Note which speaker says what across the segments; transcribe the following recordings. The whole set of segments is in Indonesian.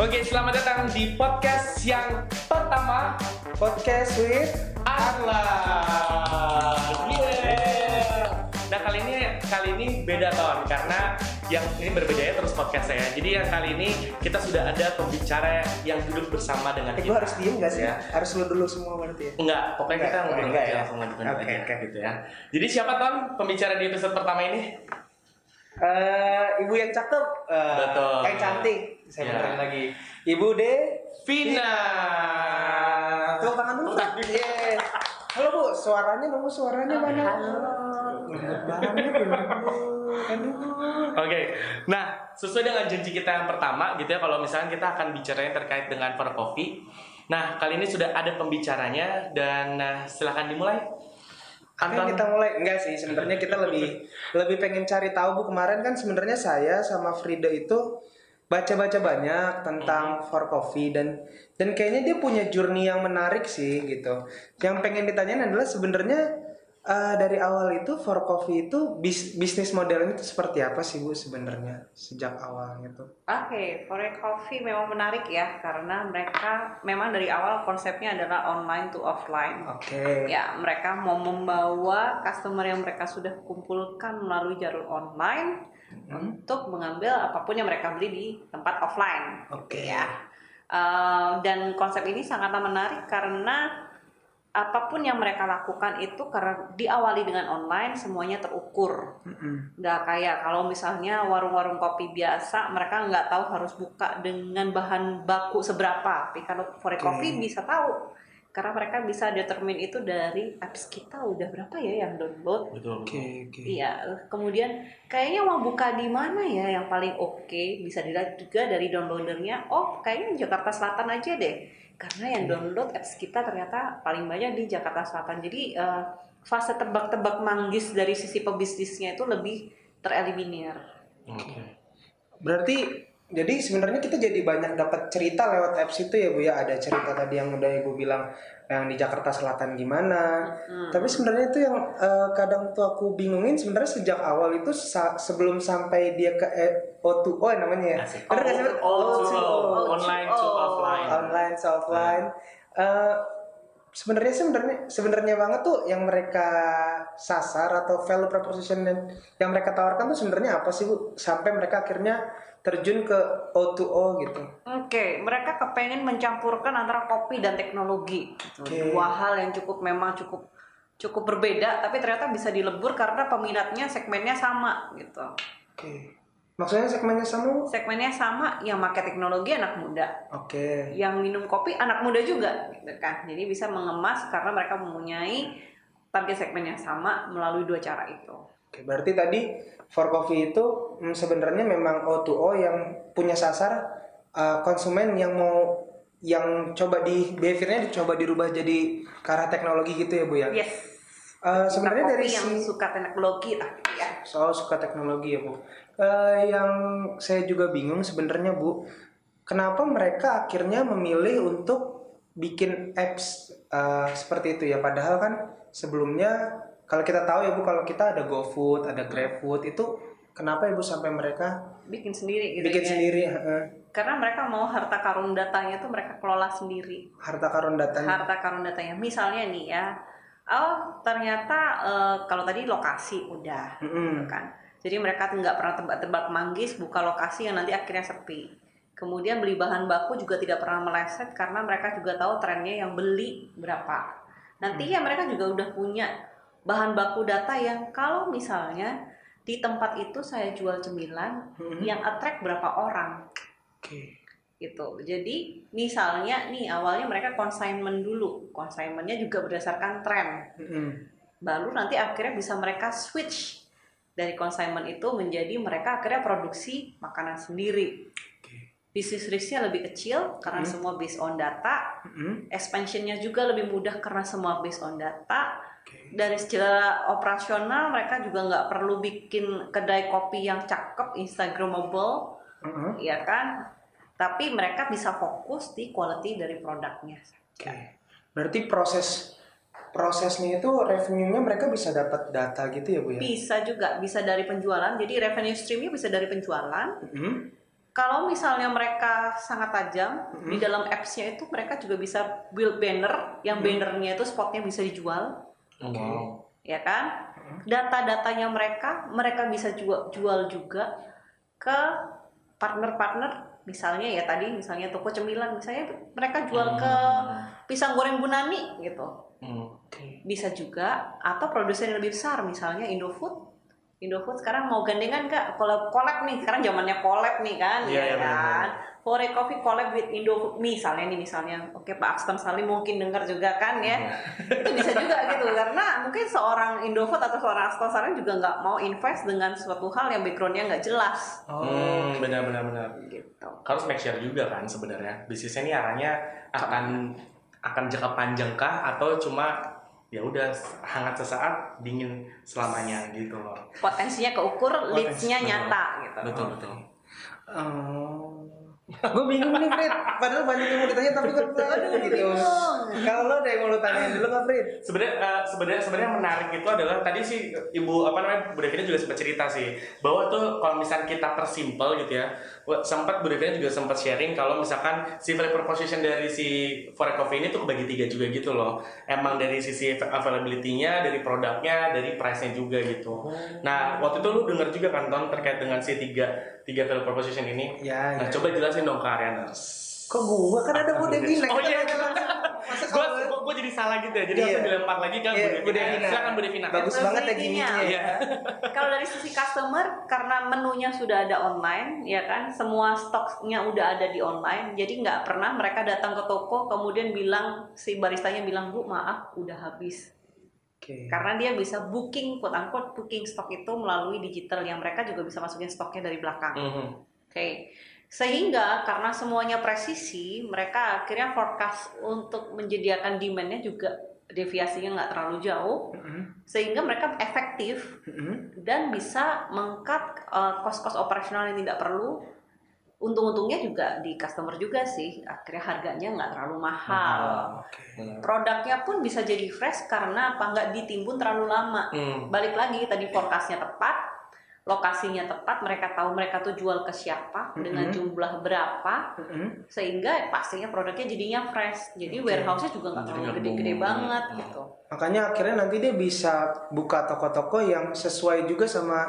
Speaker 1: Oke, selamat datang di podcast yang pertama
Speaker 2: Podcast with
Speaker 1: Arla. Yeah. Nah kali ini kali ini beda tahun karena yang ini berbeda ya terus podcast saya. Jadi yang kali ini kita sudah ada pembicara yang duduk bersama dengan
Speaker 2: Eh,
Speaker 1: kita.
Speaker 2: gue harus diem gak sih?
Speaker 1: Ya.
Speaker 2: Harus lu dulu semua berarti ya?
Speaker 1: Enggak, pokoknya kita
Speaker 2: Enggak,
Speaker 1: ngobrol
Speaker 2: enggak
Speaker 1: aja
Speaker 2: ya?
Speaker 1: langsung
Speaker 2: Oke,
Speaker 1: aja,
Speaker 2: oke.
Speaker 1: gitu ya. Jadi siapa ton pembicara di episode pertama ini?
Speaker 2: Eh, ibu yang cakep, eh,
Speaker 1: Betul.
Speaker 2: yang cantik. Saya
Speaker 1: Ya.
Speaker 2: benerin lagi. Ibu de
Speaker 1: Vina.
Speaker 2: Tepuk tangan dulu. Iya. Halo Bu, suaranya dong Bu, suaranya mana?
Speaker 3: Halo.
Speaker 1: Oke, nah sesuai dengan janji kita yang pertama gitu ya, kalau misalnya kita akan bicaranya terkait dengan for coffee. Nah kali ini sudah ada pembicaranya dan nah, silahkan dimulai.
Speaker 2: Oke,
Speaker 1: Anton.
Speaker 2: kita mulai enggak sih sebenarnya kita lebih lebih pengen cari tahu Bu kemarin kan sebenarnya saya sama Frida itu baca-baca banyak tentang for coffee dan dan kayaknya dia punya journey yang menarik sih gitu. Yang pengen ditanyain adalah sebenarnya eh, dari awal itu for coffee itu bis- bisnis modelnya itu seperti apa sih Bu sebenarnya sejak awalnya tuh?
Speaker 3: Oke, Forex Coffee memang menarik ya karena mereka memang dari awal konsepnya adalah online to offline.
Speaker 2: Oke.
Speaker 3: Ya, mereka mau membawa customer yang mereka sudah kumpulkan melalui jalur online untuk mengambil apa pun yang mereka beli di tempat offline.
Speaker 2: Oke.
Speaker 3: Ya. Eh, dan konsep ini sangatlah menarik karena apa pun yang mereka lakukan itu karena diawali dengan online semuanya terukur. Nggak kayak kalau misalnya warung-warung kopi biasa mereka nggak tahu harus buka dengan bahan baku seberapa. Tapi kalau for coffee bisa tahu karena mereka bisa determine itu dari apps kita udah berapa ya yang download
Speaker 1: Betul.
Speaker 2: Oke, oke.
Speaker 3: iya kemudian kayaknya mau buka di mana ya yang paling oke bisa dilihat juga dari downloadernya oh kayaknya Jakarta Selatan aja deh karena yang download apps kita ternyata paling banyak di Jakarta Selatan jadi eh, fase tebak-tebak manggis dari sisi pebisnisnya itu lebih tereliminir
Speaker 1: Oke.
Speaker 2: Berarti jadi sebenarnya kita jadi banyak dapat cerita lewat apps itu ya Bu ya. Ada cerita tadi yang udah Ibu bilang yang di Jakarta Selatan gimana.
Speaker 3: Hmm.
Speaker 2: Tapi sebenarnya itu yang eh, kadang tuh aku bingungin sebenarnya sejak awal itu sa- sebelum sampai dia ke eh, O2O ya namanya ya. Bener nggak sih? Bu?
Speaker 1: O to
Speaker 2: O2O.
Speaker 1: O, online to offline.
Speaker 2: Online to offline. Eh, sebenarnya sebenarnya sebenarnya banget tuh yang mereka sasar atau value proposition yang mereka tawarkan tuh sebenarnya apa sih Bu sampai mereka akhirnya terjun ke O2O gitu.
Speaker 3: Oke, mereka kepengen mencampurkan antara kopi dan teknologi. Gitu.
Speaker 2: Oke.
Speaker 3: Dua hal yang cukup memang cukup cukup berbeda, tapi ternyata bisa dilebur karena peminatnya segmennya sama gitu.
Speaker 2: Oke. Maksudnya segmennya sama?
Speaker 3: Segmennya sama, yang pakai teknologi anak muda,
Speaker 2: Oke.
Speaker 3: yang minum kopi anak muda juga, gitu kan. Jadi bisa mengemas karena mereka mempunyai target segmen yang sama melalui dua cara itu.
Speaker 2: Oke, berarti tadi for coffee itu mm, sebenarnya memang O2O yang punya sasar uh, konsumen yang mau yang coba di behaviornya dicoba dirubah jadi ke arah teknologi gitu ya Bu ya.
Speaker 3: Yes.
Speaker 2: Uh, sebenarnya dari
Speaker 3: yang
Speaker 2: si
Speaker 3: suka teknologi lah, gitu ya.
Speaker 2: soal suka teknologi ya Bu. Eh, yang saya juga bingung sebenarnya Bu, kenapa mereka akhirnya memilih untuk bikin apps eh, seperti itu ya? Padahal kan sebelumnya kalau kita tahu ya Bu, kalau kita ada GoFood, ada GrabFood itu kenapa Ibu sampai mereka
Speaker 3: Bikin sendiri gitu
Speaker 2: bikin
Speaker 3: ya.
Speaker 2: sendiri
Speaker 3: Karena mereka mau harta karun datanya tuh mereka kelola sendiri.
Speaker 2: harta karun datanya?
Speaker 3: Harta karun datanya. Misalnya nih ya, oh ternyata eh, kalau tadi lokasi udah,
Speaker 2: Mm-mm.
Speaker 3: gitu kan. Jadi mereka nggak pernah tebak-tebak manggis buka lokasi yang nanti akhirnya sepi. Kemudian beli bahan baku juga tidak pernah meleset karena mereka juga tahu trennya yang beli berapa. Nanti ya mereka juga udah punya bahan baku data yang kalau misalnya di tempat itu saya jual cemilan
Speaker 2: Mhm.
Speaker 3: yang attract berapa orang
Speaker 2: Oke.
Speaker 3: gitu. Jadi misalnya nih awalnya mereka consignment dulu, consignmentnya juga berdasarkan tren.
Speaker 2: Mm-mm.
Speaker 3: Baru nanti akhirnya bisa mereka switch dari consignment itu menjadi mereka akhirnya produksi makanan sendiri. Bisnis risknya lebih kecil karena
Speaker 2: Hmm.
Speaker 3: semua based on data.
Speaker 2: Mm-mm.
Speaker 3: Expansionnya juga lebih mudah karena semua based on data.
Speaker 2: Oke.
Speaker 3: Dari secara operasional mereka juga nggak perlu bikin kedai kopi yang cakep, instagramable,
Speaker 2: Mm-mm.
Speaker 3: ya kan? Tapi mereka bisa fokus di quality dari produknya.
Speaker 2: Oke. Berarti proses prosesnya itu revenue-nya mereka bisa dapat data gitu ya Bu ya?
Speaker 3: Bisa juga, bisa dari penjualan. Jadi revenue streamnya bisa dari penjualan,
Speaker 2: Mm-mm.
Speaker 3: Kalau misalnya mereka sangat tajam di dalam apps-nya itu mereka juga bisa build banner yang bannernya itu spotnya bisa dijual,
Speaker 1: Wow.
Speaker 3: ya kan? Data-datanya mereka mereka bisa jual, jual juga ke partner-partner misalnya ya tadi misalnya toko cemilan misalnya mereka jual ke pisang goreng Bunani gitu
Speaker 1: Hmm.
Speaker 3: bisa juga atau produsen yang lebih besar? Misalnya Indofood. Indofood sekarang mau gandengan nggak? Collab collab nih. Sekarang zamannya collab nih kan?
Speaker 1: Iya,
Speaker 3: ya
Speaker 1: iya,
Speaker 3: kan? Fore Coffee collab with Indofood. Misalnya nih misalnya oke Pak Akstam Salim mungkin dengar juga kan ya?
Speaker 1: Iya.
Speaker 3: itu bisa juga gitu karena mungkin seorang Indofood atau seorang Akstam Salim juga nggak mau invest dengan suatu hal yang backgroundnya nggak jelas.
Speaker 1: Hmm, benar benar benar.
Speaker 3: gitu.
Speaker 1: Harus make sure juga kan sebenarnya. Bisnisnya ini arahnya akan akan jangka panjang kah atau cuma ya udah hangat sesaat dingin selamanya gitu loh.
Speaker 3: potensinya keukur leads-nya nyata gitu
Speaker 1: Betul betul.
Speaker 2: Oh. gue bingung nih Fred padahal banyak yang mau ditanya tapi gue aduh gitu. Kalau lo ada yang mau lo tanyain dulu nggak Fred
Speaker 1: Sebenarnya eh, sebenarnya sebenarnya menarik itu adalah tadi sih ibu apa namanya Bu Devina juga sempat cerita sih bahwa tuh kalau misalnya kita persimpel gitu ya sempat Bu Devina juga sempat sharing kalau misalkan si value proposition dari si Forex Coffee ini tuh kebagi tiga juga gitu loh. Emang dari sisi availability-nya dari produknya dari price-nya juga gitu. Nah waktu itu lu dengar juga kan Ton terkait dengan si tiga tiga value proposition ini?
Speaker 2: Ya
Speaker 1: nah
Speaker 2: ya.
Speaker 1: coba jelasin dong ke Arianers
Speaker 2: kok gua kan ada Bu Devina
Speaker 1: Oh iya.
Speaker 2: kalau-
Speaker 1: gue jadi salah gitu ya jadi
Speaker 2: Iya.
Speaker 1: langsung dilempar lagi kan
Speaker 2: Iya,
Speaker 1: Bu
Speaker 2: Bu
Speaker 1: Devina
Speaker 2: Devina.
Speaker 1: silakan Bu Devina
Speaker 2: bagus banget ya gini
Speaker 1: Iya.
Speaker 3: Kalau dari sisi customer, karena menunya sudah ada online, ya kan, semua stoknya udah ada di online, jadi nggak pernah mereka datang ke toko kemudian bilang si baristanya bilang bu maaf udah habis,
Speaker 2: Oke.
Speaker 3: karena dia bisa booking quote unquote booking stok itu melalui digital yang mereka juga bisa masukin stoknya dari belakang.
Speaker 1: Mhm.
Speaker 3: Oke. Sehingga karena semuanya presisi, mereka akhirnya forecast untuk menyediakan demand-nya juga deviasinya nggak terlalu jauh,
Speaker 2: Mhm.
Speaker 3: sehingga mereka efektif
Speaker 2: Mhm.
Speaker 3: dan bisa mengkat uh, kos-kos operasional yang tidak perlu. Untung-untungnya juga di customer juga sih, akhirnya harganya nggak terlalu mahal.
Speaker 2: Oke.
Speaker 3: Produknya pun bisa jadi fresh karena apa nggak ditimbun terlalu lama.
Speaker 1: Hmm.
Speaker 3: Balik lagi tadi forecastnya tepat, lokasinya tepat, mereka tahu mereka tuh jual ke siapa dengan
Speaker 2: Mhm.
Speaker 3: jumlah berapa,
Speaker 2: Mhm.
Speaker 3: sehingga pastinya produknya jadinya fresh. Jadi
Speaker 2: Oke.
Speaker 3: warehouse-nya juga nggak terlalu gede-gede banget
Speaker 1: banget.
Speaker 3: gitu.
Speaker 2: Makanya akhirnya nanti dia bisa buka toko-toko yang sesuai juga sama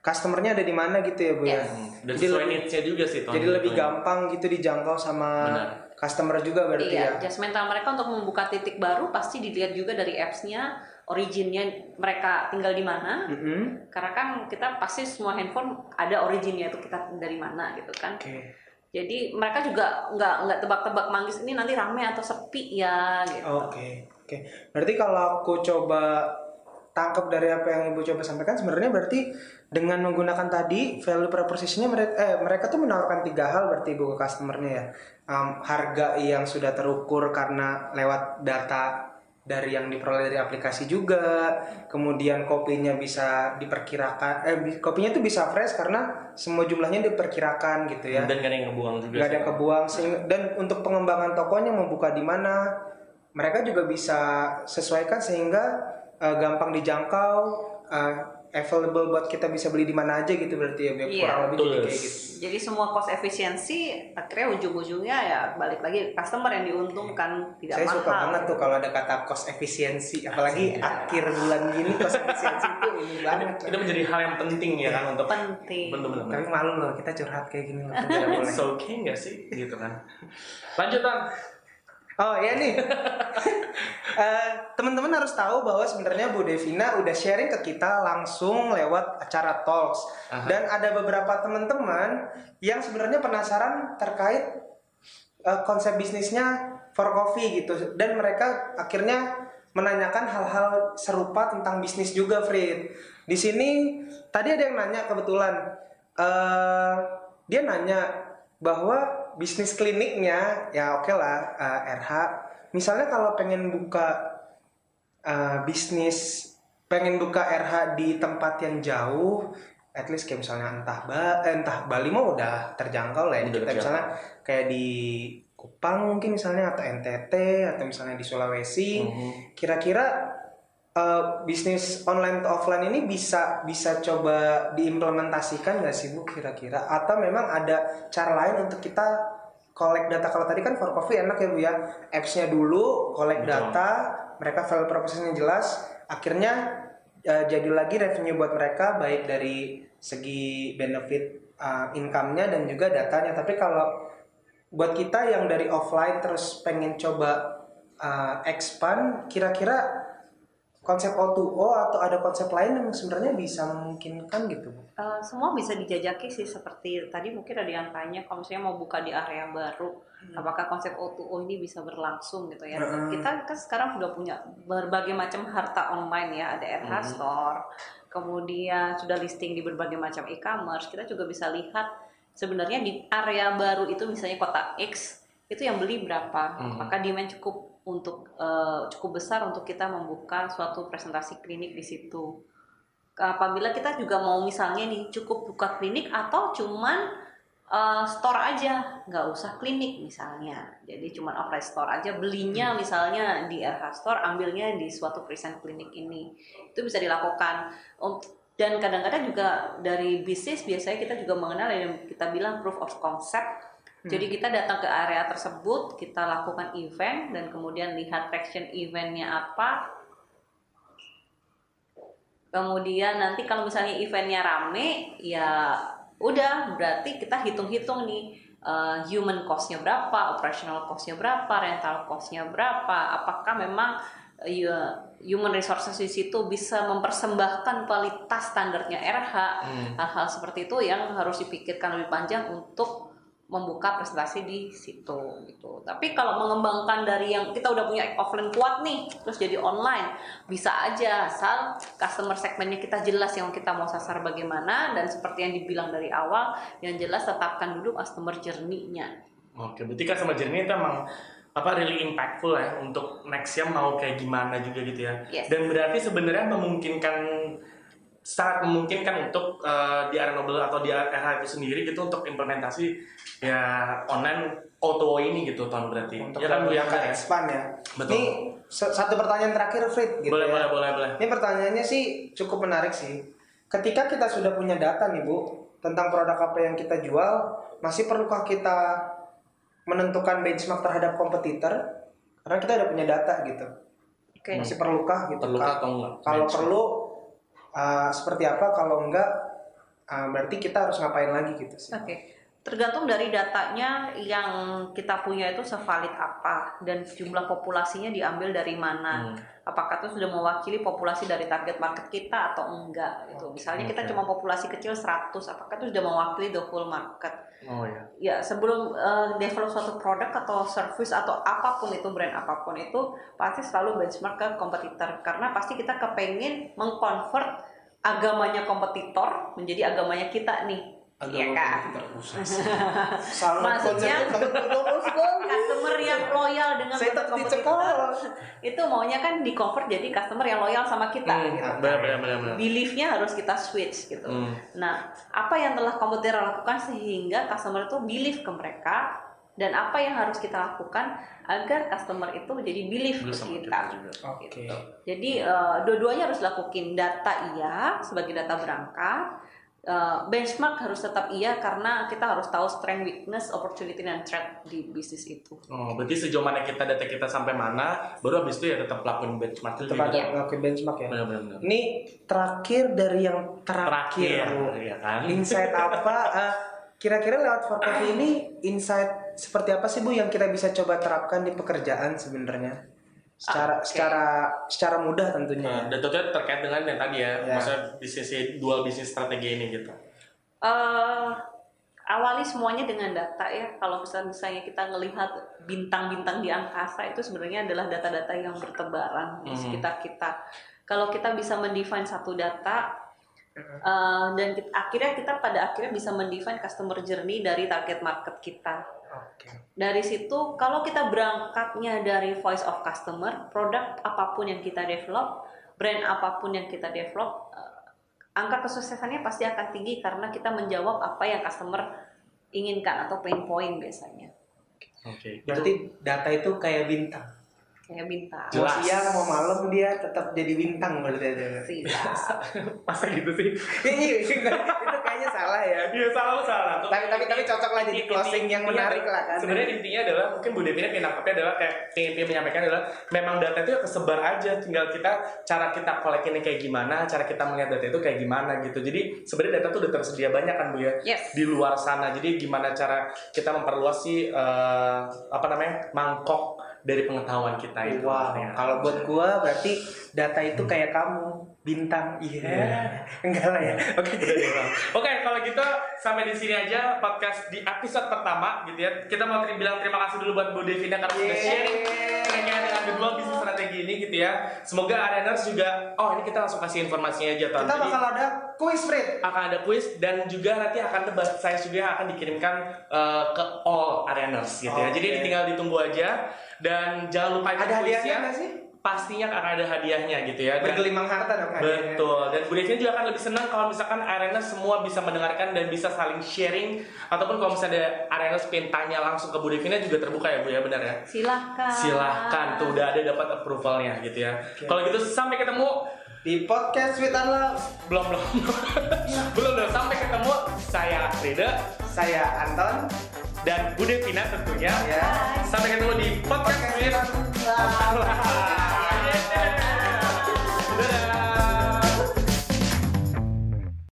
Speaker 2: customernya ada di mana gitu ya bu ya.
Speaker 3: Yes.
Speaker 1: Hmm. Dan
Speaker 2: Jadi
Speaker 1: sesuai needs-nya juga sih Ton.
Speaker 2: Jadi lebih
Speaker 1: Gitu.
Speaker 2: gampang gitu dijangkau sama
Speaker 1: Benar.
Speaker 2: customer juga berarti
Speaker 3: Iya,
Speaker 2: ya.
Speaker 3: just mental mereka untuk membuka titik baru pasti dilihat juga dari apps-nya, originnya mereka tinggal di mana.
Speaker 2: Mhm.
Speaker 3: Karena kan kita pasti semua handphone ada originnya itu kita dari mana gitu kan.
Speaker 2: Oke.
Speaker 3: Jadi mereka juga nggak nggak tebak-tebak manggis ini nanti rame atau sepi ya gitu.
Speaker 2: Oke, oke. Berarti kalau aku coba tangkap dari apa yang ibu coba sampaikan, sebenarnya berarti dengan menggunakan tadi value propositionnya mereka, eh, mereka tuh menawarkan tiga hal berarti ibu ke customernya ya. Um, harga yang sudah terukur karena lewat data dari yang diperoleh dari aplikasi juga, kemudian kopinya bisa diperkirakan, eh kopinya tuh bisa fresh karena semua jumlahnya diperkirakan gitu ya.
Speaker 1: Dan gak ada yang ngebuang juga
Speaker 2: nggak ada yang kebuang dan untuk pengembangan tokonya membuka di mana mereka juga bisa sesuaikan sehingga uh, gampang dijangkau uh, available buat kita bisa beli di mana aja gitu berarti ya biar
Speaker 3: Iya,
Speaker 2: kurang lebih jadi kayak gitu
Speaker 3: Jadi semua cost efisiensi akhirnya ujung-ujungnya ya balik lagi customer yang diuntungkan tidak
Speaker 2: saya
Speaker 3: mahal.
Speaker 2: suka banget tuh kalau ada kata cost efisiensi apalagi akhir bulan gini cost efisiensi itu ini banget
Speaker 1: Itu menjadi hal yang penting ya kan untuk
Speaker 3: penting.
Speaker 1: bener-bener.
Speaker 2: tapi malu loh kita curhat kayak gini loh
Speaker 1: It's okay nggak sih gitu kan. Lanjut Ton.
Speaker 2: Oh iya nih, Eh, teman-teman harus tahu bahwa sebenarnya Bu Devina udah sharing ke kita langsung lewat acara Talks
Speaker 1: Aha.
Speaker 2: dan ada beberapa teman-teman yang sebenarnya penasaran terkait eh, konsep bisnisnya for coffee gitu dan mereka akhirnya menanyakan hal-hal serupa tentang bisnis juga, Fred. Di sini tadi ada yang nanya kebetulan eh dia nanya bahwa bisnis kliniknya ya oke lah eh, RH misalnya kalau pengen buka eh, bisnis pengen buka RH di tempat yang jauh at least kayak misalnya entah ba eh, entah Bali mah udah terjangkau lah ya
Speaker 1: Udah
Speaker 2: kita
Speaker 1: terjangkau.
Speaker 2: misalnya kayak di Kupang mungkin misalnya atau NTT atau misalnya di Sulawesi
Speaker 1: Mhm.
Speaker 2: kira-kira eh, bisnis online to offline ini bisa bisa coba diimplementasikan nggak sih bu kira-kira? Atau memang ada cara lain untuk kita collect data? Kalau tadi kan for coffee enak ya bu ya. Appsnya dulu collect
Speaker 1: Betul.
Speaker 2: data mereka value propositionnya jelas. Akhirnya eh, jadi lagi revenue buat mereka baik dari segi benefit eh, income-nya dan juga datanya. Tapi kalau buat kita yang dari offline terus pengen coba uh, expand kira-kira konsep O2O atau ada konsep lain yang sebenarnya bisa memungkinkan gitu Bu?
Speaker 3: Eh, semua bisa dijajaki sih seperti tadi mungkin ada yang tanya kalau misalnya mau buka di area baru apakah konsep O2O ini bisa berlangsung gitu ya
Speaker 2: Hmm.
Speaker 3: kita kan sekarang sudah punya berbagai macam harta online ya ada RH
Speaker 1: Hmm.
Speaker 3: Store kemudian sudah listing di berbagai macam e-commerce kita juga bisa lihat sebenarnya di area baru itu misalnya kota X itu yang beli berapa?
Speaker 1: Hmm.
Speaker 3: maka demand cukup untuk eh, cukup besar untuk kita membuka suatu presentasi klinik di situ? Apabila kita juga mau misalnya nih cukup buka klinik atau cuman uh, store aja nggak usah klinik misalnya. Jadi cuman offline store aja belinya misalnya di RH store ambilnya di suatu present klinik ini. Itu bisa dilakukan. Dan kadang-kadang juga dari bisnis biasanya kita juga mengenal yang kita bilang proof of concept jadi kita datang ke area tersebut, kita lakukan event dan kemudian lihat traction eventnya apa, Kemudian nanti kalau misalnya eventnya rame, ya udah berarti kita hitung-hitung nih uh, human cost-nya berapa, operational cost-nya berapa, rental cost-nya berapa, apakah memang uh, human resources di situ bisa mempersembahkan kualitas standarnya RH,
Speaker 1: Hmm.
Speaker 3: hal-hal seperti itu yang harus dipikirkan lebih panjang untuk membuka prestasi di situ gitu. Tapi kalau mengembangkan dari yang kita udah punya offline kuat nih, terus jadi online, bisa aja asal customer segmennya kita jelas yang kita mau sasar bagaimana dan seperti yang dibilang dari awal, yang jelas tetapkan dulu customer journey-nya.
Speaker 1: Oke, berarti customer journey itu emang apa really impactful ya untuk nextnya mau kayak gimana juga gitu ya.
Speaker 3: Yes.
Speaker 1: Dan berarti sebenarnya memungkinkan sangat memungkinkan untuk eh, di Arenobel atau di RH itu sendiri gitu untuk implementasi ya online auto ini gitu tahun berarti.
Speaker 2: untuk
Speaker 1: ya kan Bu ya
Speaker 2: ke
Speaker 1: kan ya?
Speaker 2: expand ya.
Speaker 1: Betul.
Speaker 2: Ini satu pertanyaan terakhir Frit gitu
Speaker 1: boleh,
Speaker 2: ya.
Speaker 1: boleh, boleh, boleh.
Speaker 2: Ini pertanyaannya sih cukup menarik sih. Ketika kita sudah punya data nih Bu tentang produk apa yang kita jual, masih perlukah kita menentukan benchmark terhadap kompetitor? Karena kita udah punya data gitu.
Speaker 3: Oke.
Speaker 2: Masih perlukah gitu?
Speaker 1: Perlu
Speaker 2: Ka-
Speaker 1: atau enggak?
Speaker 2: Kalau
Speaker 1: Benchmark.
Speaker 2: perlu uh, seperti apa? Kalau enggak uh, berarti kita harus ngapain lagi gitu sih.
Speaker 3: Oke, tergantung dari datanya yang kita punya itu sevalid apa dan jumlah populasinya diambil dari mana.
Speaker 1: Hmm.
Speaker 3: Apakah itu sudah mewakili populasi dari target market kita atau enggak? Itu misalnya kita
Speaker 1: Oke.
Speaker 3: cuma populasi kecil 100, apakah itu sudah mewakili the whole market?
Speaker 1: Oh ya.
Speaker 3: Ya, sebelum eh, develop suatu produk atau service atau apa pun itu brand apa pun itu pasti selalu benchmark ke kompetitor karena pasti kita kepengen mengconvert agamanya kompetitor menjadi agamanya kita nih. Iya kan?
Speaker 2: Sangat
Speaker 3: Maksudnya- customer yang loyal dengan
Speaker 2: Saya
Speaker 3: produk
Speaker 2: tak dicekal.
Speaker 3: kompetitor itu maunya kan di convert jadi customer yang loyal sama kita
Speaker 1: Hmm,
Speaker 3: gitu.
Speaker 1: benar, benar, benar, benar.
Speaker 3: Beliefnya harus kita switch gitu.
Speaker 1: Hmm.
Speaker 3: Nah, apa yang telah kompetitor lakukan sehingga customer itu believe ke mereka dan apa yang harus kita lakukan agar customer itu menjadi believe
Speaker 1: Believe
Speaker 3: ke kita. Gitu. Jadi eh, dua-duanya harus dilakukan data iya sebagai data berangkat. Eh, benchmark harus tetap iya karena kita harus tahu strength, weakness, opportunity dan threat di bisnis itu.
Speaker 1: Oh, berarti sejauh mana kita data kita sampai mana, baru habis itu ya tetap lakuin benchmark
Speaker 2: Tetap ada ngelakuin benchmark ya.
Speaker 1: Benar, benar, benar.
Speaker 2: Ini terakhir dari yang terakhir,
Speaker 1: Terakhir, ya kan?
Speaker 2: Insight apa? eh, kira-kira lewat for coffee ini insight seperti apa sih Bu yang kita bisa coba terapkan di pekerjaan sebenarnya? Secara
Speaker 3: Ah, oke.
Speaker 2: secara secara mudah tentunya.
Speaker 1: Nah, dan tentunya terkait dengan yang tadi ya,
Speaker 2: Ya.
Speaker 1: maksudnya bisnis dual bisnis strategi ini gitu.
Speaker 3: eh awali semuanya dengan data ya. Kalau misalnya, misalnya kita ngelihat bintang-bintang di angkasa itu sebenarnya adalah data-data yang bertebaran di
Speaker 1: Mhm.
Speaker 3: sekitar kita. Kalau kita bisa mendefine satu data eh, dan kita- akhirnya kita pada akhirnya bisa mendefine customer journey dari target market kita.
Speaker 2: Oke.
Speaker 3: Dari situ kalau kita berangkatnya dari voice of customer, produk apa pun yang kita develop, brand apa pun yang kita develop, eh, angka kesuksesannya pasti akan tinggi karena kita menjawab apa yang customer inginkan atau pain point biasanya.
Speaker 1: Oke.
Speaker 2: Berarti data itu kayak bintang.
Speaker 3: kayak bintang
Speaker 2: Mau
Speaker 1: Jelas.
Speaker 2: siang mau malam dia tetap jadi bintang berarti aja.
Speaker 3: siap
Speaker 1: Masa gitu sih?
Speaker 2: Iya, itu kayaknya salah ya.
Speaker 1: Iya salah salah. Tuh,
Speaker 2: Tapi- tapi- tapi cocok lah jadi closing yang
Speaker 1: benar.
Speaker 2: menarik lah kan.
Speaker 1: Sebenarnya intinya adalah mungkin Bu Devina yang nangkepnya adalah kayak yang intinya menyampaikan adalah memang data itu ya kesebar aja, tinggal kita cara kita collect ini kayak gimana, cara kita melihat data itu kayak gimana gitu. Jadi sebenarnya data itu udah tersedia banyak kan Bu ya
Speaker 3: yes
Speaker 1: di luar sana. Jadi gimana cara kita memperluas sih eh, apa namanya mangkok dari pengetahuan kita itu.
Speaker 2: Wow,
Speaker 1: Ya.
Speaker 2: kalau buat gua berarti data itu kayak kamu, bintang. Iya.
Speaker 1: Iya.
Speaker 2: Enggak lah ya. Oke.
Speaker 1: Oke, kalau gitu sampai di sini aja podcast di episode pertama gitu ya. Kita mau ter- bilang terima kasih dulu buat Bu Devina karena sudah sharing terkait dengan kedua bisnis strategi ini gitu ya. Semoga Areners juga, oh ini kita langsung kasih informasinya aja Ton.
Speaker 2: Kita
Speaker 1: Jadi,
Speaker 2: bakal ada kuis Fred.
Speaker 1: akan ada quiz dan juga nanti akan tebas saya juga akan dikirimkan eh, ke all Areners gitu ya.
Speaker 2: Oke.
Speaker 1: Jadi tinggal ditunggu aja dan jangan lupa ikut
Speaker 2: Ada hadiahnya nggak sih?
Speaker 1: Pastinya akan ada hadiahnya gitu ya. Dan-
Speaker 2: Bergelimang harta dong hadiahnya.
Speaker 1: Betul. Dan Bu Devina juga akan lebih senang kalau misalkan arena semua bisa mendengarkan dan bisa saling sharing ataupun kalau misalnya ada arena pengen tanya langsung ke Bu Devina juga terbuka ya Bu ya benar ya.
Speaker 3: silahkan
Speaker 1: Silahkan tuh udah ada dapat approvalnya gitu ya. Kalau gitu sampai ketemu
Speaker 2: Di podcast Sweet and Love,
Speaker 1: belum belum belum belum sampai ketemu saya Rida
Speaker 2: saya Anton.
Speaker 1: dan Bu Devina tentunya.
Speaker 2: Ya.
Speaker 1: Sampai ketemu di podcast